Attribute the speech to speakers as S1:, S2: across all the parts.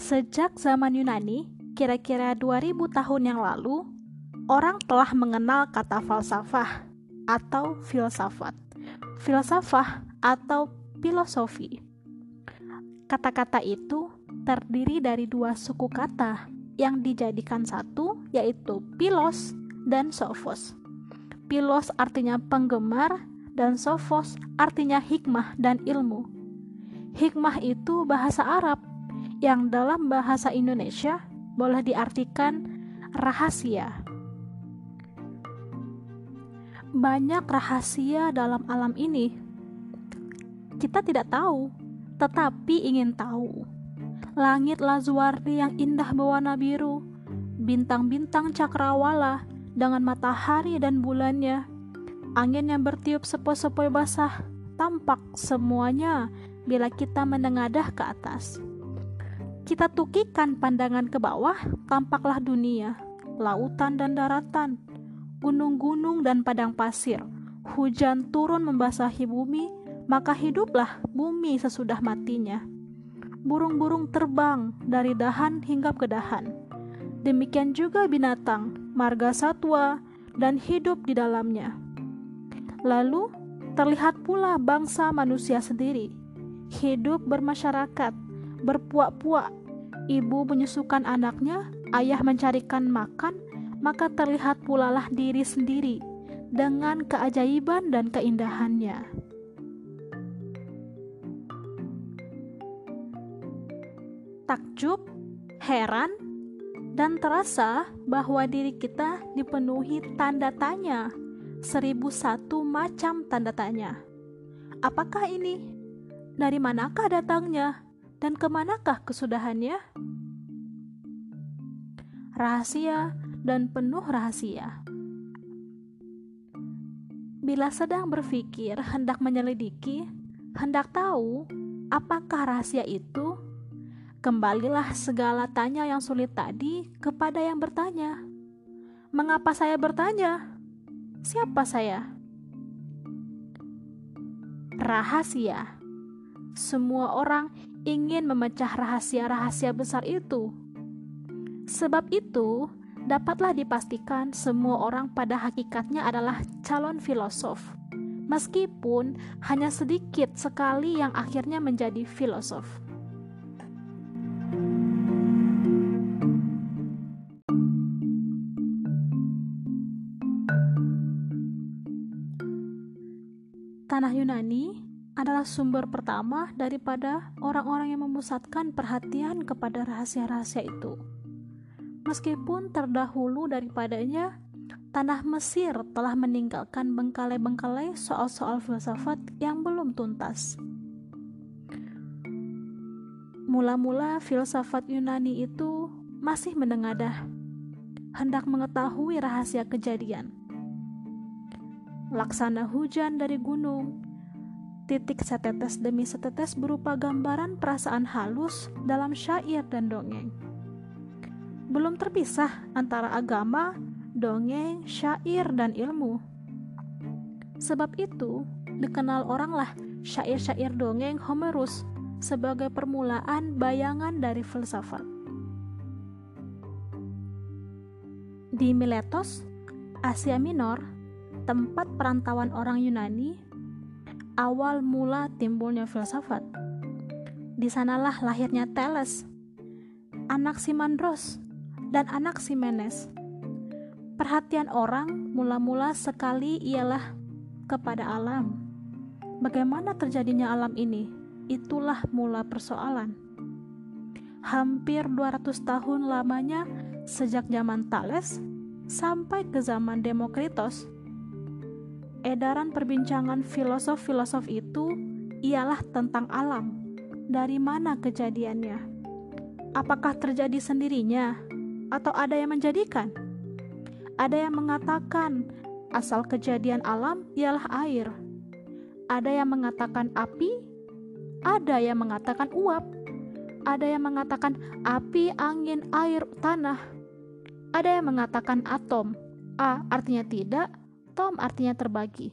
S1: Sejak zaman Yunani, kira-kira 2000 tahun yang lalu, orang telah mengenal kata falsafah atau filsafat. Filsafah atau filosofi. Kata-kata itu terdiri dari dua suku kata yang dijadikan satu yaitu pilos dan sophos. Pilos artinya penggemar dan sophos artinya hikmah dan ilmu. Hikmah itu bahasa Arab yang dalam bahasa Indonesia boleh diartikan rahasia. Banyak rahasia dalam alam ini. Kita tidak tahu, tetapi ingin tahu. Langit lazuardi yang indah berwarna biru, bintang-bintang cakrawala dengan matahari dan bulannya, angin yang bertiup sepoi-sepoi basah, tampak semuanya bila kita menengadah ke atas kita tukikan pandangan ke bawah, tampaklah dunia, lautan dan daratan, gunung-gunung dan padang pasir. Hujan turun membasahi bumi, maka hiduplah bumi sesudah matinya. Burung-burung terbang dari dahan hingga ke dahan. Demikian juga binatang, marga satwa, dan hidup di dalamnya. Lalu terlihat pula bangsa manusia sendiri, hidup bermasyarakat, berpuak-puak. Ibu menyusukan anaknya, ayah mencarikan makan, maka terlihat pulalah diri sendiri dengan keajaiban dan keindahannya. Takjub, heran, dan terasa bahwa diri kita dipenuhi tanda tanya, seribu satu macam tanda tanya. Apakah ini? Dari manakah datangnya? dan ke manakah kesudahannya? Rahasia dan penuh rahasia. Bila sedang berpikir hendak menyelidiki, hendak tahu apakah rahasia itu, kembalilah segala tanya yang sulit tadi kepada yang bertanya. Mengapa saya bertanya? Siapa saya? Rahasia. Semua orang ingin memecah rahasia-rahasia besar itu. Sebab itu, dapatlah dipastikan semua orang pada hakikatnya adalah calon filosof, meskipun hanya sedikit sekali yang akhirnya menjadi filosof. Tanah Yunani adalah sumber pertama daripada orang-orang yang memusatkan perhatian kepada rahasia-rahasia itu. Meskipun terdahulu daripadanya, tanah Mesir telah meninggalkan bengkalai-bengkalai soal-soal filsafat yang belum tuntas. Mula-mula filsafat Yunani itu masih menengadah, hendak mengetahui rahasia kejadian. Laksana hujan dari gunung, titik setetes demi setetes berupa gambaran perasaan halus dalam syair dan dongeng. Belum terpisah antara agama, dongeng, syair, dan ilmu. Sebab itu, dikenal oranglah syair-syair dongeng Homerus sebagai permulaan bayangan dari filsafat. Di Miletos, Asia Minor, tempat perantauan orang Yunani awal mula timbulnya filsafat. Di sanalah lahirnya Thales, anak Simandros, dan anak Simenes. Perhatian orang mula-mula sekali ialah kepada alam. Bagaimana terjadinya alam ini? Itulah mula persoalan. Hampir 200 tahun lamanya sejak zaman Thales sampai ke zaman Demokritos edaran perbincangan filosof-filosof itu ialah tentang alam. Dari mana kejadiannya? Apakah terjadi sendirinya atau ada yang menjadikan? Ada yang mengatakan asal kejadian alam ialah air. Ada yang mengatakan api, ada yang mengatakan uap, ada yang mengatakan api, angin, air, tanah. Ada yang mengatakan atom. A artinya tidak, atom artinya terbagi.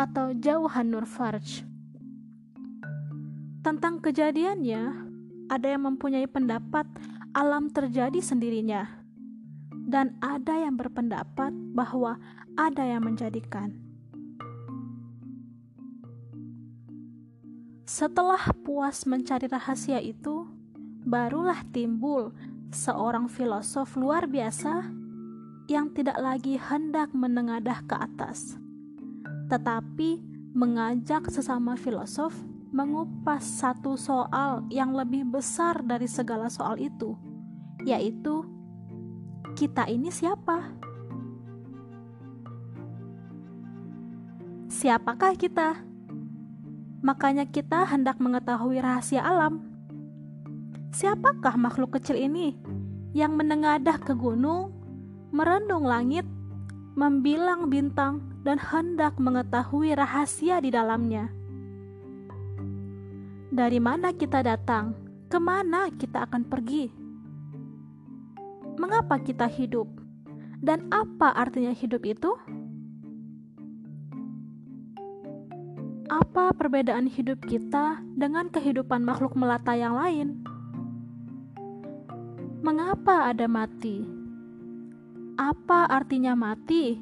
S1: atau jauhan Nur Farj. Tentang kejadiannya, ada yang mempunyai pendapat alam terjadi sendirinya, dan ada yang berpendapat bahwa ada yang menjadikan. Setelah puas mencari rahasia itu, barulah timbul seorang filosof luar biasa yang tidak lagi hendak menengadah ke atas, tetapi mengajak sesama filosof mengupas satu soal yang lebih besar dari segala soal itu, yaitu kita ini siapa? Siapakah kita? Makanya kita hendak mengetahui rahasia alam. Siapakah makhluk kecil ini yang menengadah ke gunung, merendung langit, membilang bintang, dan hendak mengetahui rahasia di dalamnya? Dari mana kita datang? Ke mana kita akan pergi? Mengapa kita hidup? Dan apa artinya hidup itu? Apa perbedaan hidup kita dengan kehidupan makhluk melata yang lain? Mengapa ada mati? Apa artinya mati?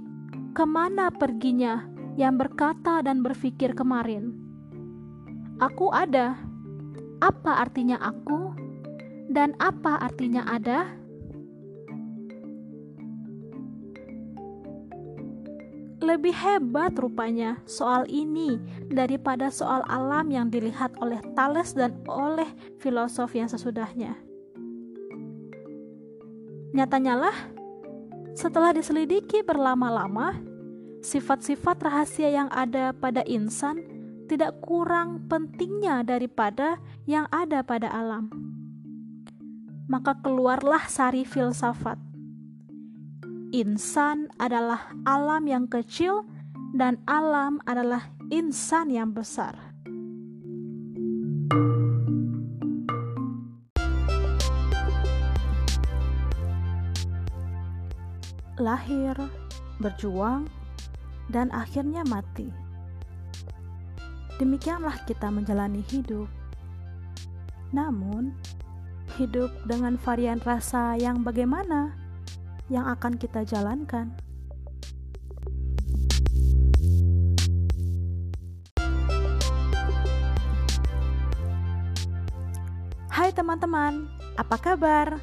S1: Ke mana perginya yang berkata dan berpikir kemarin? Aku ada. Apa artinya aku? Dan apa artinya ada? Lebih hebat rupanya soal ini daripada soal alam yang dilihat oleh Thales dan oleh filosof yang sesudahnya. Nyatanya lah, setelah diselidiki berlama-lama, sifat-sifat rahasia yang ada pada insan tidak kurang pentingnya daripada yang ada pada alam. Maka keluarlah sari filsafat insan adalah alam yang kecil dan alam adalah insan yang besar. Lahir, berjuang, dan akhirnya mati. Demikianlah kita menjalani hidup. Namun, hidup dengan varian rasa yang bagaimana? yang akan kita jalankan. Hai teman-teman, apa kabar?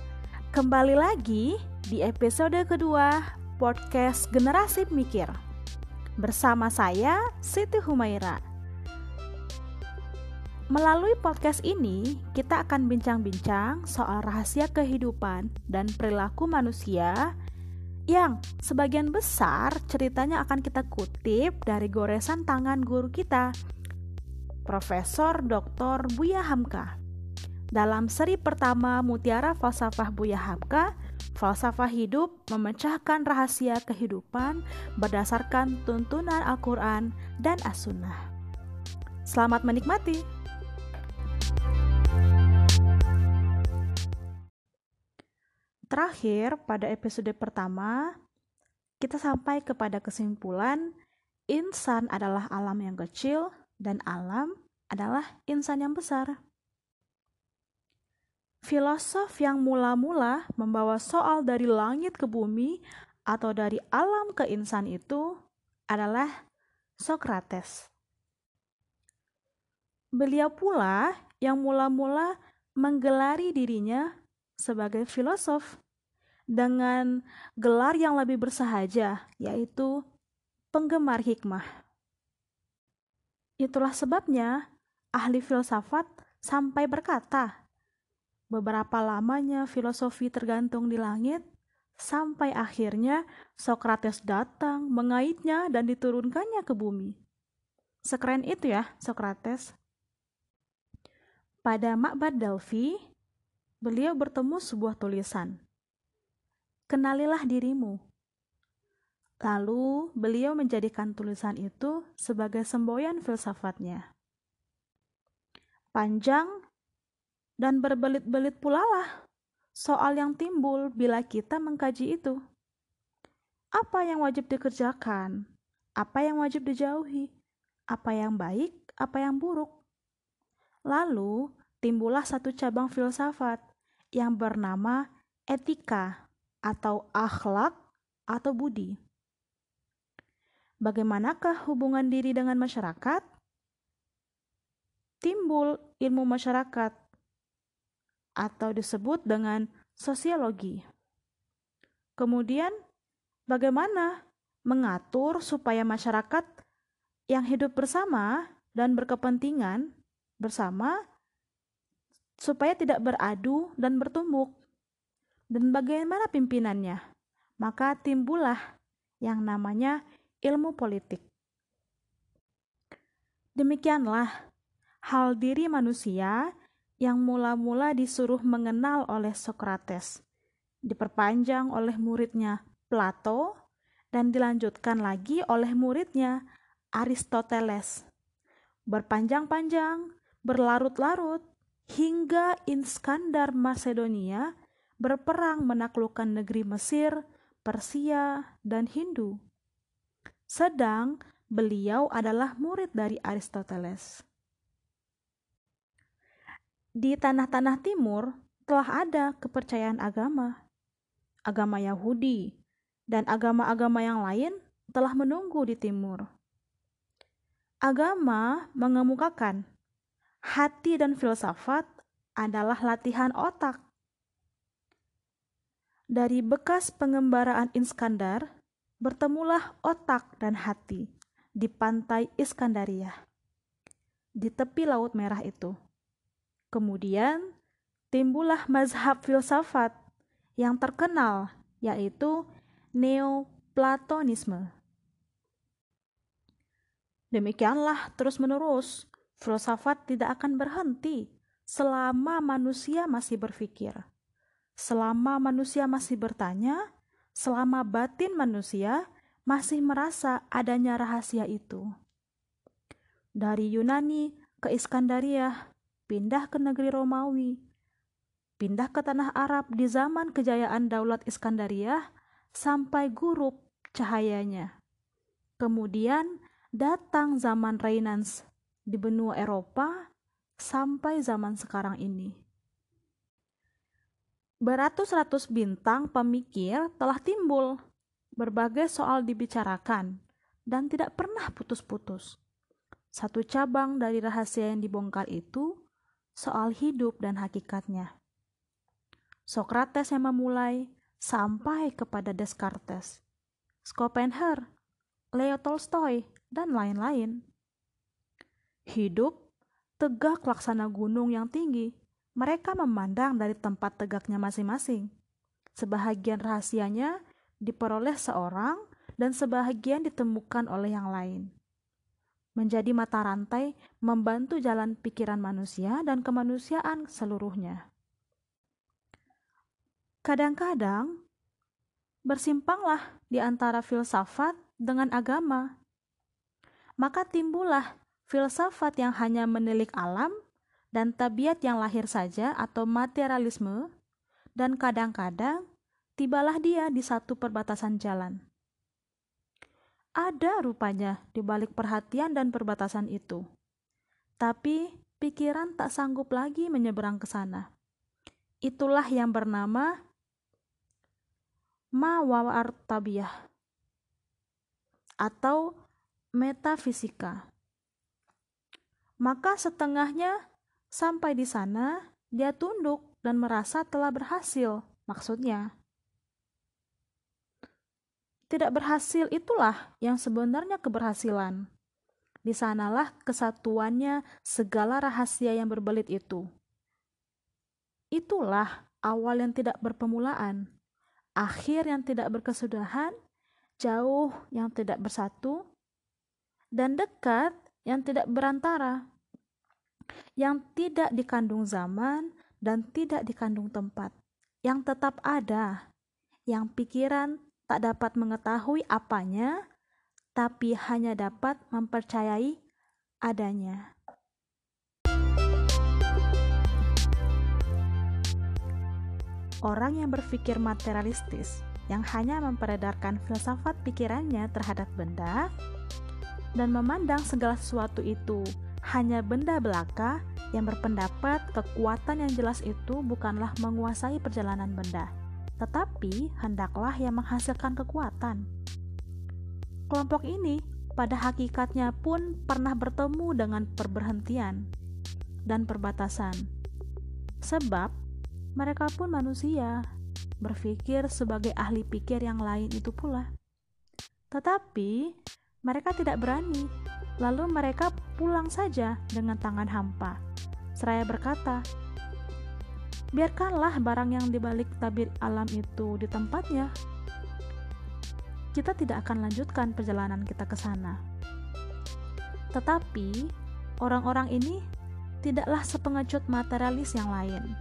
S1: Kembali lagi di episode kedua podcast Generasi Mikir. Bersama saya Siti Humaira. Melalui podcast ini, kita akan bincang-bincang soal rahasia kehidupan dan perilaku manusia yang sebagian besar ceritanya akan kita kutip dari goresan tangan guru kita, Profesor Dr. Buya Hamka. Dalam seri pertama Mutiara Falsafah Buya Hamka, falsafah hidup memecahkan rahasia kehidupan berdasarkan tuntunan Al-Quran dan As-Sunnah. Selamat menikmati! Terakhir, pada episode pertama, kita sampai kepada kesimpulan insan adalah alam yang kecil dan alam adalah insan yang besar. Filosof yang mula-mula membawa soal dari langit ke bumi atau dari alam ke insan itu adalah Socrates. Beliau pula yang mula-mula menggelari dirinya sebagai filosof dengan gelar yang lebih bersahaja, yaitu penggemar hikmah. Itulah sebabnya ahli filsafat sampai berkata, beberapa lamanya filosofi tergantung di langit, sampai akhirnya Socrates datang, mengaitnya dan diturunkannya ke bumi. Sekeren itu ya Socrates. Pada Makbad Delphi, beliau bertemu sebuah tulisan. Kenalilah dirimu. Lalu beliau menjadikan tulisan itu sebagai semboyan filsafatnya. Panjang dan berbelit-belit pula lah soal yang timbul bila kita mengkaji itu. Apa yang wajib dikerjakan? Apa yang wajib dijauhi? apa yang baik, apa yang buruk. Lalu timbullah satu cabang filsafat yang bernama etika atau akhlak atau budi. Bagaimanakah hubungan diri dengan masyarakat? Timbul ilmu masyarakat atau disebut dengan sosiologi. Kemudian, bagaimana mengatur supaya masyarakat yang hidup bersama dan berkepentingan bersama supaya tidak beradu dan bertumbuk. Dan bagaimana pimpinannya? Maka timbullah yang namanya ilmu politik. Demikianlah hal diri manusia yang mula-mula disuruh mengenal oleh Sokrates, diperpanjang oleh muridnya Plato, dan dilanjutkan lagi oleh muridnya Aristoteles. Berpanjang-panjang, berlarut-larut, hingga Iskandar Macedonia berperang menaklukkan negeri Mesir, Persia, dan Hindu. Sedang beliau adalah murid dari Aristoteles. Di tanah-tanah timur telah ada kepercayaan agama. Agama Yahudi, dan agama-agama yang lain telah menunggu di timur. Agama mengemukakan hati dan filsafat adalah latihan otak. Dari bekas pengembaraan Iskandar, bertemulah otak dan hati di pantai Iskandaria, di tepi Laut Merah itu. Kemudian timbullah mazhab filsafat yang terkenal, yaitu Neoplatonisme. Demikianlah terus-menerus, filsafat tidak akan berhenti selama manusia masih berpikir. Selama manusia masih bertanya, selama batin manusia masih merasa adanya rahasia itu. Dari Yunani ke Iskandaria, pindah ke negeri Romawi, pindah ke tanah Arab di zaman kejayaan Daulat Iskandaria, sampai gurup cahayanya. Kemudian datang zaman Renaissance di benua Eropa sampai zaman sekarang ini. Beratus-ratus bintang pemikir telah timbul, berbagai soal dibicarakan, dan tidak pernah putus-putus. Satu cabang dari rahasia yang dibongkar itu soal hidup dan hakikatnya. Sokrates yang memulai, sampai kepada Descartes, Schopenhauer, Leo Tolstoy, dan lain-lain. Hidup tegak laksana gunung yang tinggi. Mereka memandang dari tempat tegaknya masing-masing. Sebahagian rahasianya diperoleh seorang dan sebahagian ditemukan oleh yang lain. Menjadi mata rantai membantu jalan pikiran manusia dan kemanusiaan seluruhnya. Kadang-kadang bersimpanglah di antara filsafat dengan agama. Maka timbullah filsafat yang hanya menilik alam dan tabiat yang lahir saja atau materialisme dan kadang-kadang tibalah dia di satu perbatasan jalan. Ada rupanya di balik perhatian dan perbatasan itu. Tapi pikiran tak sanggup lagi menyeberang ke sana. Itulah yang bernama mawartabiyah atau metafisika. Maka setengahnya sampai di sana dia tunduk dan merasa telah berhasil. Maksudnya, tidak berhasil itulah yang sebenarnya keberhasilan. Di sanalah kesatuannya segala rahasia yang berbelit itu. Itulah awal yang tidak berpemulaan akhir yang tidak berkesudahan, jauh yang tidak bersatu, dan dekat yang tidak berantara, yang tidak dikandung zaman dan tidak dikandung tempat, yang tetap ada, yang pikiran tak dapat mengetahui apanya, tapi hanya dapat mempercayai adanya. Orang yang berpikir materialistis, yang hanya memperedarkan filsafat pikirannya terhadap benda, dan memandang segala sesuatu itu hanya benda belaka yang berpendapat kekuatan yang jelas itu bukanlah menguasai perjalanan benda, tetapi hendaklah yang menghasilkan kekuatan. Kelompok ini pada hakikatnya pun pernah bertemu dengan perberhentian dan perbatasan. Sebab mereka pun manusia, berpikir sebagai ahli pikir yang lain itu pula. Tetapi mereka tidak berani, lalu mereka pulang saja dengan tangan hampa. Seraya berkata, "Biarkanlah barang yang dibalik tabir alam itu di tempatnya." Kita tidak akan lanjutkan perjalanan kita ke sana. Tetapi orang-orang ini tidaklah sepengecut materialis yang lain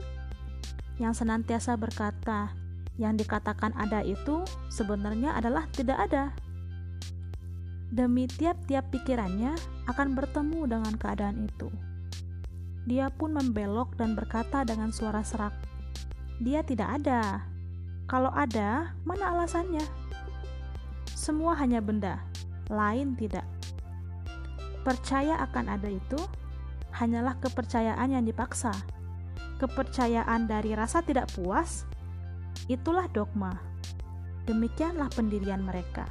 S1: yang senantiasa berkata, yang dikatakan ada itu sebenarnya adalah tidak ada. Demi tiap-tiap pikirannya akan bertemu dengan keadaan itu. Dia pun membelok dan berkata dengan suara serak, "Dia tidak ada. Kalau ada, mana alasannya? Semua hanya benda, lain tidak." Percaya akan ada itu hanyalah kepercayaan yang dipaksa kepercayaan dari rasa tidak puas, itulah dogma. Demikianlah pendirian mereka.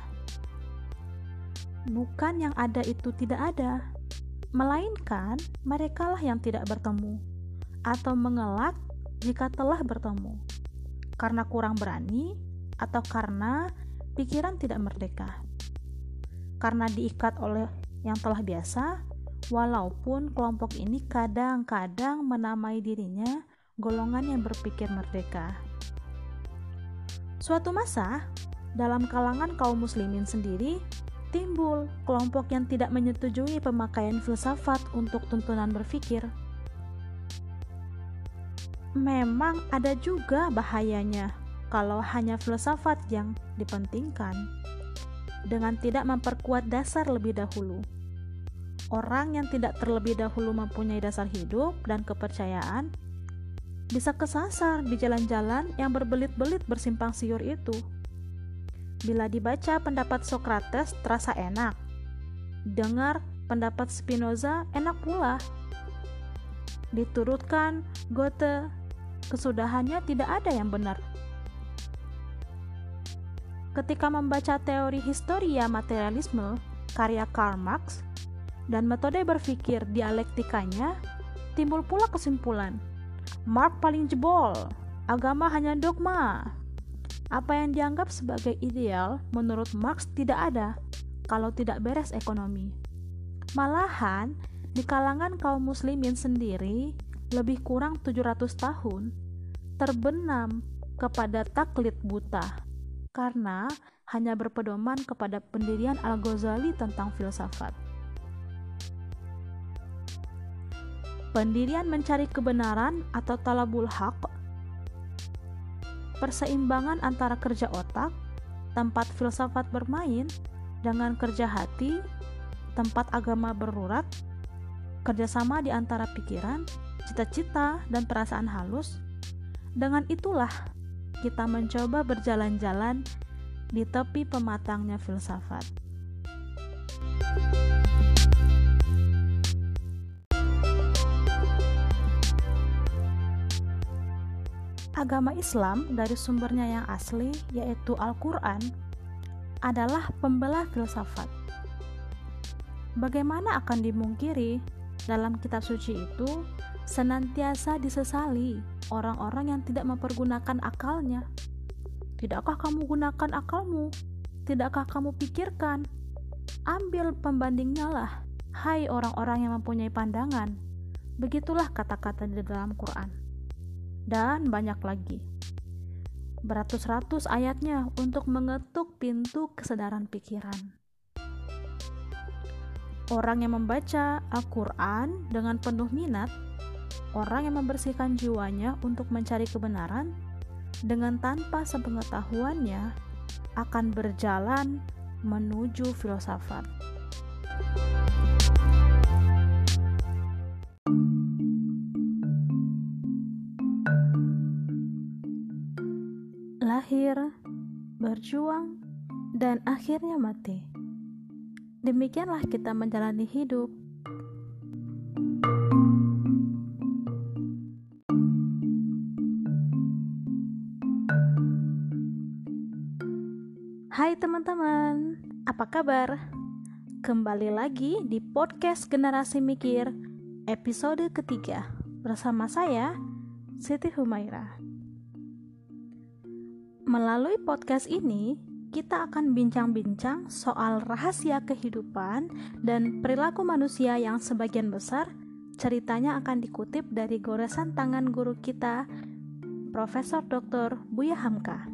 S1: Bukan yang ada itu tidak ada, melainkan merekalah yang tidak bertemu atau mengelak jika telah bertemu karena kurang berani atau karena pikiran tidak merdeka. Karena diikat oleh yang telah biasa, walaupun kelompok ini kadang-kadang menamai dirinya golongan yang berpikir merdeka. Suatu masa, dalam kalangan kaum muslimin sendiri, timbul kelompok yang tidak menyetujui pemakaian filsafat untuk tuntunan berpikir. Memang ada juga bahayanya kalau hanya filsafat yang dipentingkan dengan tidak memperkuat dasar lebih dahulu orang yang tidak terlebih dahulu mempunyai dasar hidup dan kepercayaan bisa kesasar di jalan-jalan yang berbelit-belit bersimpang siur itu. Bila dibaca pendapat Socrates terasa enak, dengar pendapat Spinoza enak pula. Diturutkan Goethe, kesudahannya tidak ada yang benar. Ketika membaca teori historia materialisme karya Karl Marx, dan metode berpikir dialektikanya, timbul pula kesimpulan. Mark paling jebol, agama hanya dogma. Apa yang dianggap sebagai ideal menurut Marx tidak ada kalau tidak beres ekonomi. Malahan, di kalangan kaum muslimin sendiri, lebih kurang 700 tahun, terbenam kepada taklid buta karena hanya berpedoman kepada pendirian Al-Ghazali tentang filsafat. pendirian mencari kebenaran atau talabul haq, perseimbangan antara kerja otak, tempat filsafat bermain, dengan kerja hati, tempat agama berurat, kerjasama di antara pikiran, cita-cita, dan perasaan halus. Dengan itulah kita mencoba berjalan-jalan di tepi pematangnya filsafat. Agama Islam dari sumbernya yang asli, yaitu Al-Quran, adalah pembelah filsafat. Bagaimana akan dimungkiri dalam kitab suci itu senantiasa disesali orang-orang yang tidak mempergunakan akalnya? Tidakkah kamu gunakan akalmu? Tidakkah kamu pikirkan? Ambil pembandingnya lah, hai orang-orang yang mempunyai pandangan. Begitulah kata-kata di dalam Quran dan banyak lagi. Beratus-ratus ayatnya untuk mengetuk pintu kesadaran pikiran. Orang yang membaca Al-Quran dengan penuh minat, orang yang membersihkan jiwanya untuk mencari kebenaran, dengan tanpa sepengetahuannya akan berjalan menuju filsafat. Berjuang, dan akhirnya mati. Demikianlah kita menjalani hidup. Hai teman-teman, apa kabar? Kembali lagi di podcast Generasi Mikir episode ketiga bersama saya Siti Humaira. Melalui podcast ini, kita akan bincang-bincang soal rahasia kehidupan dan perilaku manusia yang sebagian besar ceritanya akan dikutip dari goresan tangan guru kita, Profesor Dr. Buya Hamka.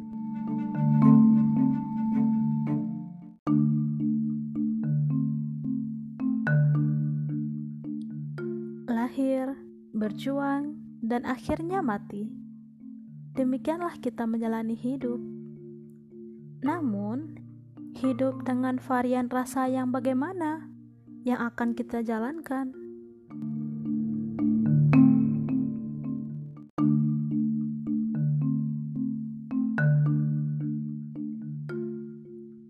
S1: lahir, berjuang, dan akhirnya mati. Demikianlah kita menjalani hidup. Namun, hidup dengan varian rasa yang bagaimana yang akan kita jalankan?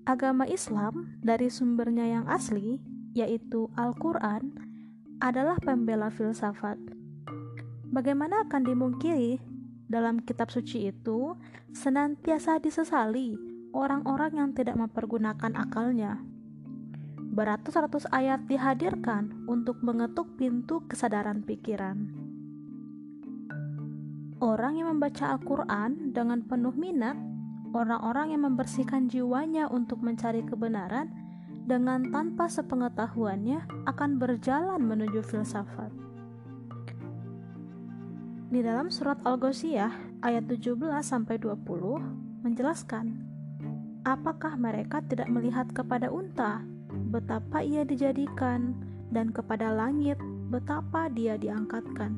S1: Agama Islam dari sumbernya yang asli, yaitu Al-Quran, adalah pembela filsafat. Bagaimana akan dimungkiri dalam kitab suci itu senantiasa disesali orang-orang yang tidak mempergunakan akalnya. Beratus-ratus ayat dihadirkan untuk mengetuk pintu kesadaran pikiran. Orang yang membaca Al-Quran dengan penuh minat, orang-orang yang membersihkan jiwanya untuk mencari kebenaran, dengan tanpa sepengetahuannya akan berjalan menuju filsafat. Di dalam surat Al-Ghasyiyah ayat 17 sampai 20 menjelaskan, apakah mereka tidak melihat kepada unta? Betapa ia dijadikan dan kepada langit betapa dia diangkatkan.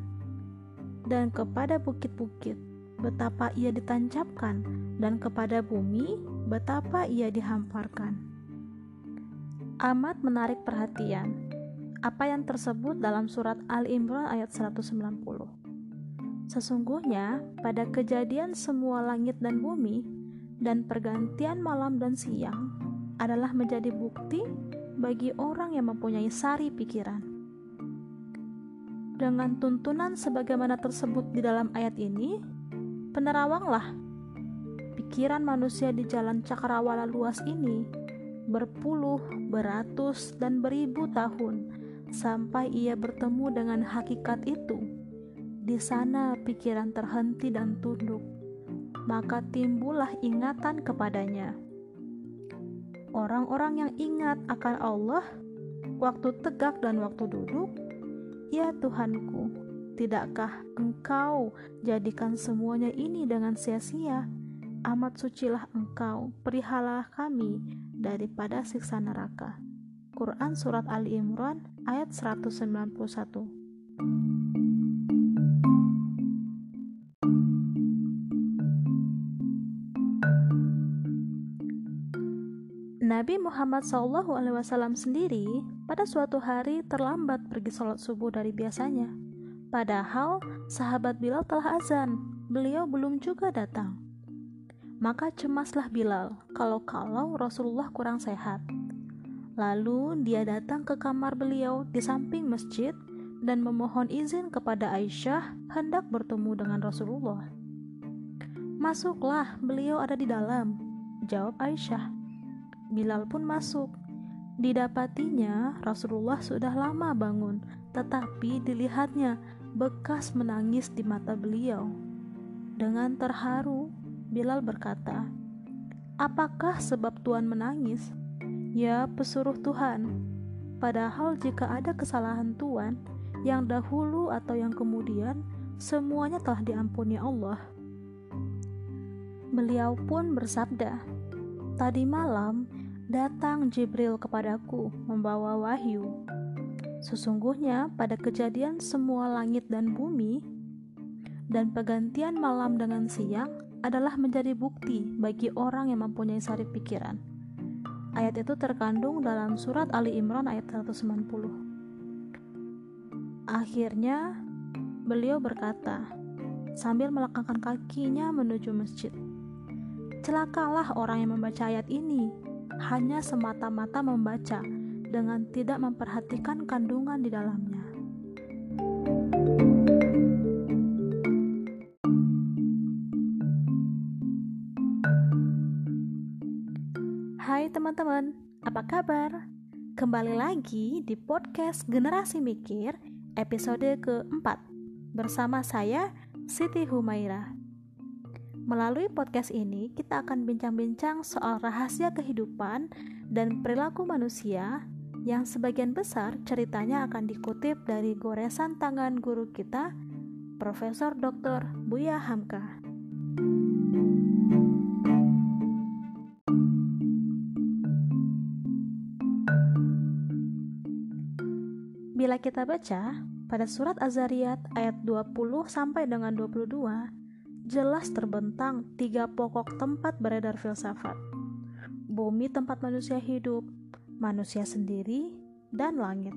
S1: Dan kepada bukit-bukit betapa ia ditancapkan dan kepada bumi betapa ia dihamparkan. Amat menarik perhatian apa yang tersebut dalam surat Ali Imran ayat 190. Sesungguhnya pada kejadian semua langit dan bumi dan pergantian malam dan siang adalah menjadi bukti bagi orang yang mempunyai sari pikiran. Dengan tuntunan sebagaimana tersebut di dalam ayat ini, penerawanglah pikiran manusia di jalan cakrawala luas ini berpuluh, beratus, dan beribu tahun sampai ia bertemu dengan hakikat itu. Di sana pikiran terhenti dan tunduk, maka timbullah ingatan kepadanya. Orang-orang yang ingat akan Allah, waktu tegak dan waktu duduk, ya Tuhanku, tidakkah Engkau jadikan semuanya ini dengan sia-sia? Amat sucilah Engkau, perihalah kami daripada siksa neraka. Quran Surat Ali Imran ayat 191 Nabi Muhammad SAW sendiri pada suatu hari terlambat pergi sholat subuh dari biasanya. Padahal sahabat Bilal telah azan, beliau belum juga datang. Maka cemaslah Bilal kalau-kalau Rasulullah kurang sehat. Lalu dia datang ke kamar beliau di samping masjid dan memohon izin kepada Aisyah hendak bertemu dengan Rasulullah. Masuklah, beliau ada di dalam, jawab Aisyah. Bilal pun masuk. Didapatinya Rasulullah sudah lama bangun, tetapi dilihatnya bekas menangis di mata beliau. Dengan terharu, Bilal berkata, "Apakah sebab Tuhan menangis?" "Ya, pesuruh Tuhan. Padahal jika ada kesalahan Tuhan yang dahulu atau yang kemudian, semuanya telah diampuni Allah." Beliau pun bersabda, "Tadi malam datang Jibril kepadaku membawa wahyu. Sesungguhnya pada kejadian semua langit dan bumi dan pergantian malam dengan siang adalah menjadi bukti bagi orang yang mempunyai sari pikiran. Ayat itu terkandung dalam surat Ali Imran ayat 190. Akhirnya, beliau berkata, sambil melangkahkan kakinya menuju masjid. Celakalah orang yang membaca ayat ini, hanya semata-mata membaca dengan tidak memperhatikan kandungan di dalamnya. Hai teman-teman, apa kabar? Kembali lagi di podcast Generasi Mikir episode keempat bersama saya Siti Humaira. Melalui podcast ini, kita akan bincang-bincang soal rahasia kehidupan dan perilaku manusia yang sebagian besar ceritanya akan dikutip dari goresan tangan guru kita, Profesor Dr. Buya Hamka. Bila kita baca pada surat Az-Zariyat ayat 20 sampai dengan 22, jelas terbentang tiga pokok tempat beredar filsafat. Bumi tempat manusia hidup, manusia sendiri, dan langit.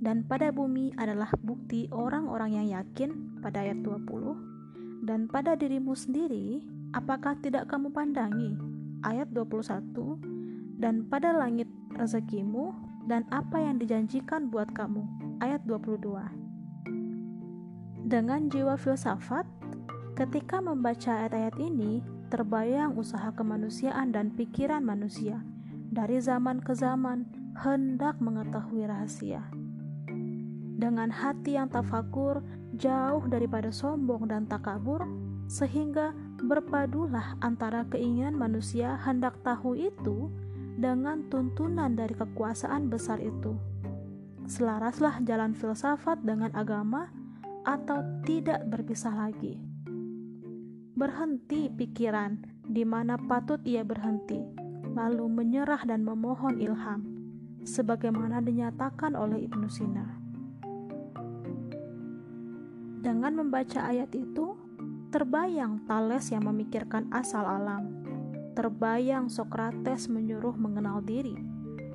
S1: Dan pada bumi adalah bukti orang-orang yang yakin pada ayat 20 dan pada dirimu sendiri apakah tidak kamu pandangi ayat 21 dan pada langit rezekimu dan apa yang dijanjikan buat kamu. Ayat 22. Dengan jiwa filsafat, ketika membaca ayat-ayat ini, terbayang usaha kemanusiaan dan pikiran manusia dari zaman ke zaman hendak mengetahui rahasia. Dengan hati yang tafakur, jauh daripada sombong dan takabur, sehingga berpadulah antara keinginan manusia hendak tahu itu dengan tuntunan dari kekuasaan besar itu. Selaraslah jalan filsafat dengan agama atau tidak berpisah lagi. Berhenti pikiran di mana patut ia berhenti, lalu menyerah dan memohon ilham, sebagaimana dinyatakan oleh Ibnu Sina. Dengan membaca ayat itu, terbayang Thales yang memikirkan asal alam Terbayang Sokrates menyuruh mengenal diri.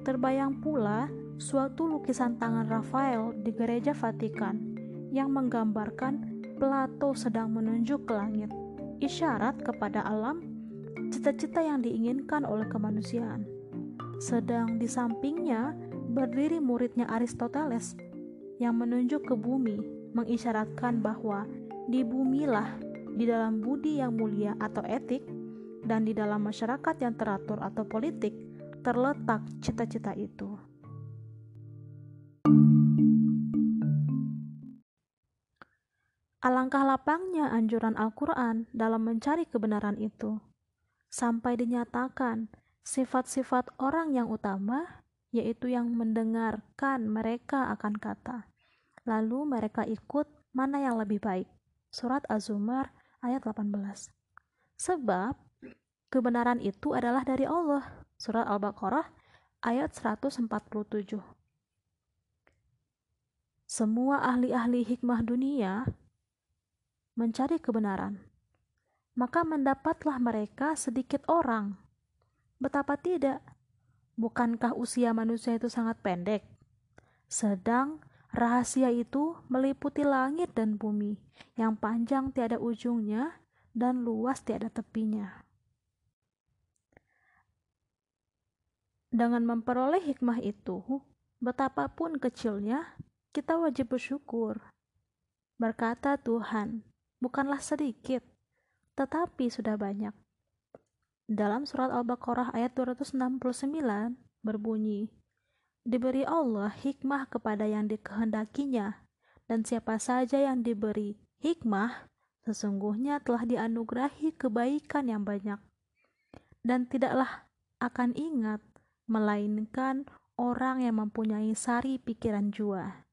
S1: Terbayang pula suatu lukisan tangan Rafael di gereja Vatikan yang menggambarkan Plato sedang menunjuk ke langit, isyarat kepada alam cita-cita yang diinginkan oleh kemanusiaan. Sedang di sampingnya berdiri muridnya Aristoteles yang menunjuk ke bumi, mengisyaratkan bahwa di bumilah di dalam budi yang mulia atau etik dan di dalam masyarakat yang teratur atau politik terletak cita-cita itu. Alangkah lapangnya anjuran Al-Quran dalam mencari kebenaran itu, sampai dinyatakan sifat-sifat orang yang utama, yaitu yang mendengarkan mereka akan kata. Lalu mereka ikut mana yang lebih baik. Surat Az-Zumar ayat 18. Sebab kebenaran itu adalah dari Allah. Surat Al-Baqarah ayat 147. Semua ahli-ahli hikmah dunia mencari kebenaran. Maka mendapatlah mereka sedikit orang. Betapa tidak? Bukankah usia manusia itu sangat pendek? Sedang rahasia itu meliputi langit dan bumi, yang panjang tiada ujungnya dan luas tiada tepinya. Dengan memperoleh hikmah itu, betapapun kecilnya, kita wajib bersyukur. Berkata Tuhan, bukanlah sedikit, tetapi sudah banyak. Dalam surat Al-Baqarah ayat 269 berbunyi, Diberi Allah hikmah kepada yang dikehendakinya, dan siapa saja yang diberi hikmah, sesungguhnya telah dianugerahi kebaikan yang banyak. Dan tidaklah akan ingat melainkan orang yang mempunyai sari pikiran jua.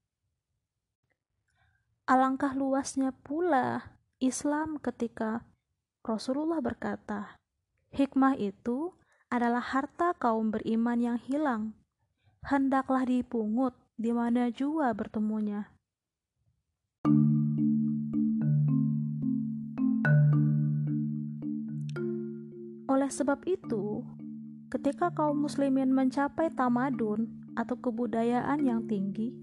S1: Alangkah luasnya pula Islam ketika Rasulullah berkata, "Hikmah itu adalah harta kaum beriman yang hilang. Hendaklah dipungut di mana jua bertemunya." Oleh sebab itu, Ketika kaum muslimin mencapai tamadun atau kebudayaan yang tinggi,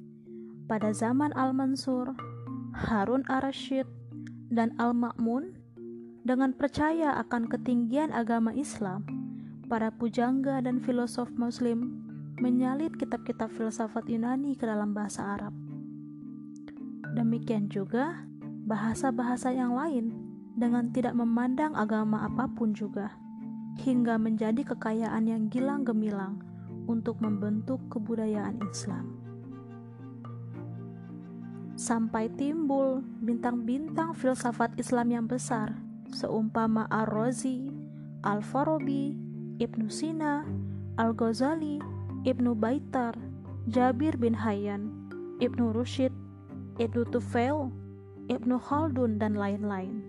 S1: pada zaman Al-Mansur, Harun ar-Rasyid, dan Al-Ma'mun, dengan percaya akan ketinggian agama Islam, para pujangga dan filosof muslim menyalit kitab-kitab filsafat Yunani ke dalam bahasa Arab. Demikian juga bahasa-bahasa yang lain dengan tidak memandang agama apa pun juga, hingga menjadi kekayaan yang gilang gemilang untuk membentuk kebudayaan Islam. Sampai timbul bintang-bintang filsafat Islam yang besar, seumpama Ar-Razi, Al-Farabi, Ibnu Sina, Al-Ghazali, Ibnu Baitar, Jabir bin Hayyan, Ibnu Rushid, Ibnu Tufail, Ibnu Khaldun, dan lain-lain.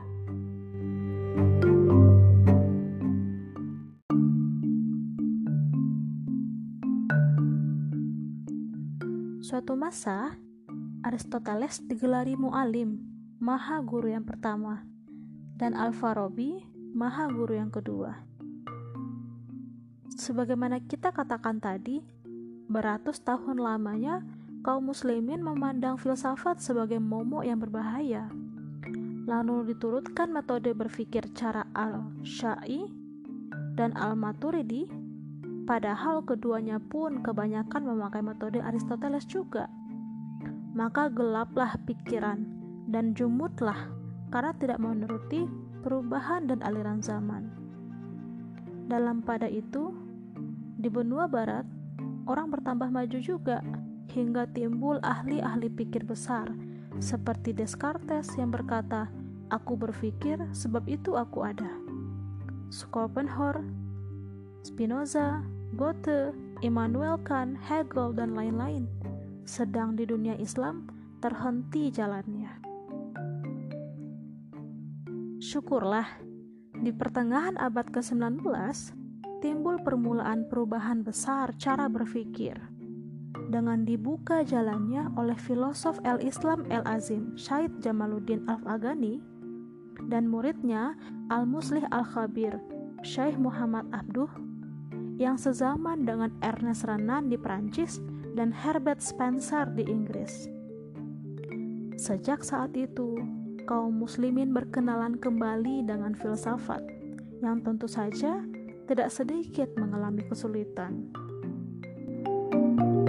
S1: Suatu masa, Aristoteles digelari mu'alim, maha guru yang pertama, dan Al-Farabi, maha guru yang kedua. Sebagaimana kita katakan tadi, beratus tahun lamanya kaum muslimin memandang filsafat sebagai momok yang berbahaya. Lalu diturutkan metode berpikir cara Al-Sya'i dan Al-Maturidi padahal keduanya pun kebanyakan memakai metode Aristoteles juga. Maka gelaplah pikiran dan jumutlah karena tidak menuruti perubahan dan aliran zaman. Dalam pada itu, di benua barat, orang bertambah maju juga hingga timbul ahli-ahli pikir besar seperti Descartes yang berkata, "Aku berpikir, sebab itu aku ada." Schopenhauer, Spinoza, Goethe, Immanuel Kant, Hegel, dan lain-lain. Sedang di dunia Islam terhenti jalannya. Syukurlah, di pertengahan abad ke-19 timbul permulaan perubahan besar cara berpikir. Dengan dibuka jalannya oleh filosof el-Islam el-Azim Syed Jamaluddin Al-Afghani dan muridnya Al-Muslih Al-Khabir Syekh Muhammad Abduh yang sezaman dengan Ernest Renan di Prancis dan Herbert Spencer di Inggris. Sejak saat itu, kaum muslimin berkenalan kembali dengan filsafat yang tentu saja tidak sedikit mengalami kesulitan. thank you